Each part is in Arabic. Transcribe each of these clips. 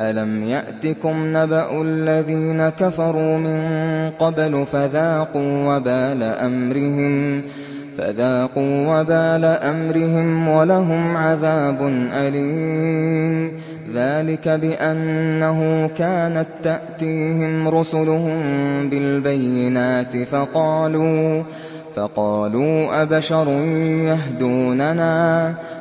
ألم يأتكم نبأ الذين كفروا من قبل فذاقوا وبال أمرهم فذاقوا وبال أمرهم ولهم عذاب أليم ذلك بأنه كانت تأتيهم رسلهم بالبينات فقالوا فقالوا أبشر يهدوننا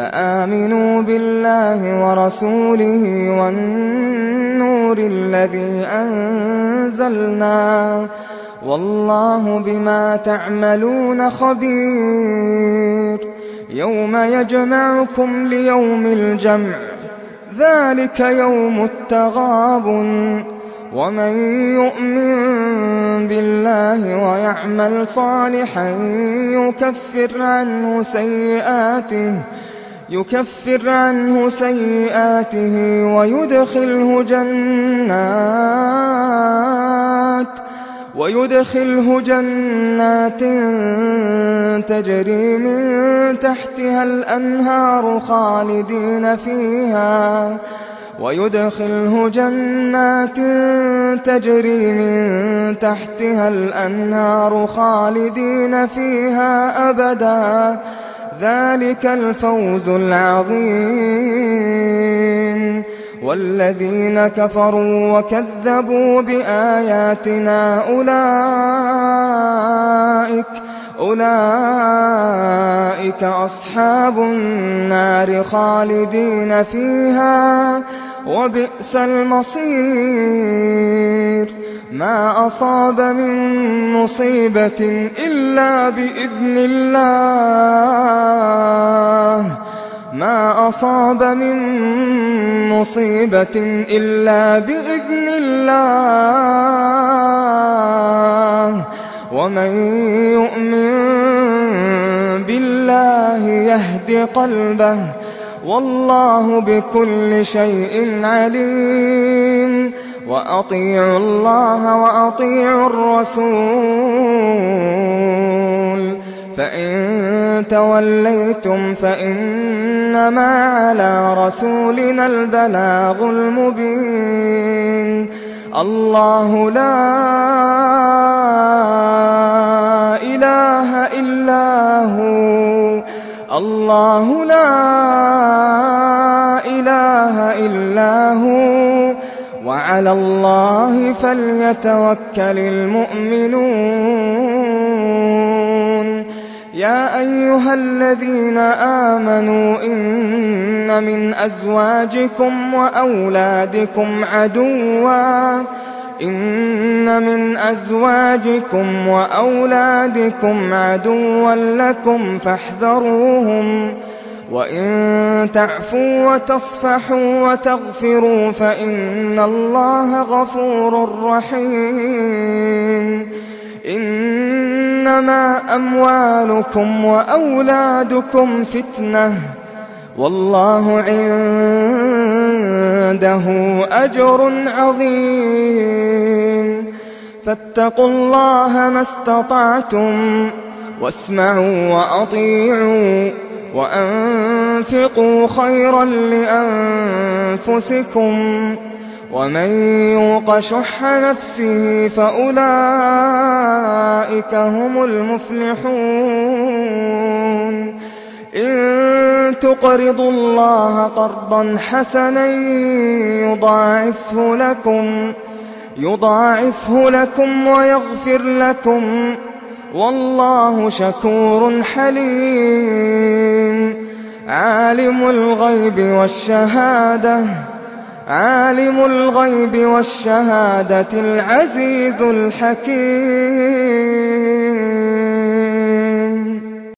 فآمنوا بالله ورسوله والنور الذي أنزلنا. والله بما تعملون خبير. يوم يجمعكم ليوم الجمع. ذلك يوم التغابن. ومن يؤمن بالله ويعمل صالحا يكفر عنه سيئاته. يكفر عنه سيئاته ويدخله جنات ويدخله جنات تجري من تحتها الأنهار خالدين فيها ويدخله جنات تجري من تحتها الأنهار خالدين فيها أبدا ذلك الفوز العظيم. والذين كفروا وكذبوا بآياتنا أولئك أولئك أصحاب النار خالدين فيها وبئس المصير. ما أصاب من مصيبة إلا بإذن الله ما أصاب من مصيبة إلا بإذن الله ومن يؤمن بالله يهد قلبه والله بكل شيء عليم وأطيعوا الله وأطيعوا الرسول. فإن توليتم فإنما على رسولنا البلاغ المبين. الله لا إله إلا هو. الله لا وعلى الله فليتوكل المؤمنون. يا أيها الذين آمنوا إن من أزواجكم وأولادكم عدوا. إن من أزواجكم وأولادكم عدوا لكم فاحذروهم. وإن تعفوا وتصفحوا وتغفروا فإن الله غفور رحيم إنما أموالكم وأولادكم فتنة والله عنده أجر عظيم فاتقوا الله ما استطعتم واسمعوا وأطيعوا وأنفقوا خيرا لأنفسكم ومن يوق شح نفسه فأولئك هم المفلحون. إن تقرضوا الله قرضا حسنا يضاعفه لكم يضاعفه لكم ويغفر لكم. والله شكور حليم. عالم الغيب والشهادة عالم الغيب والشهادة العزيز الحكيم.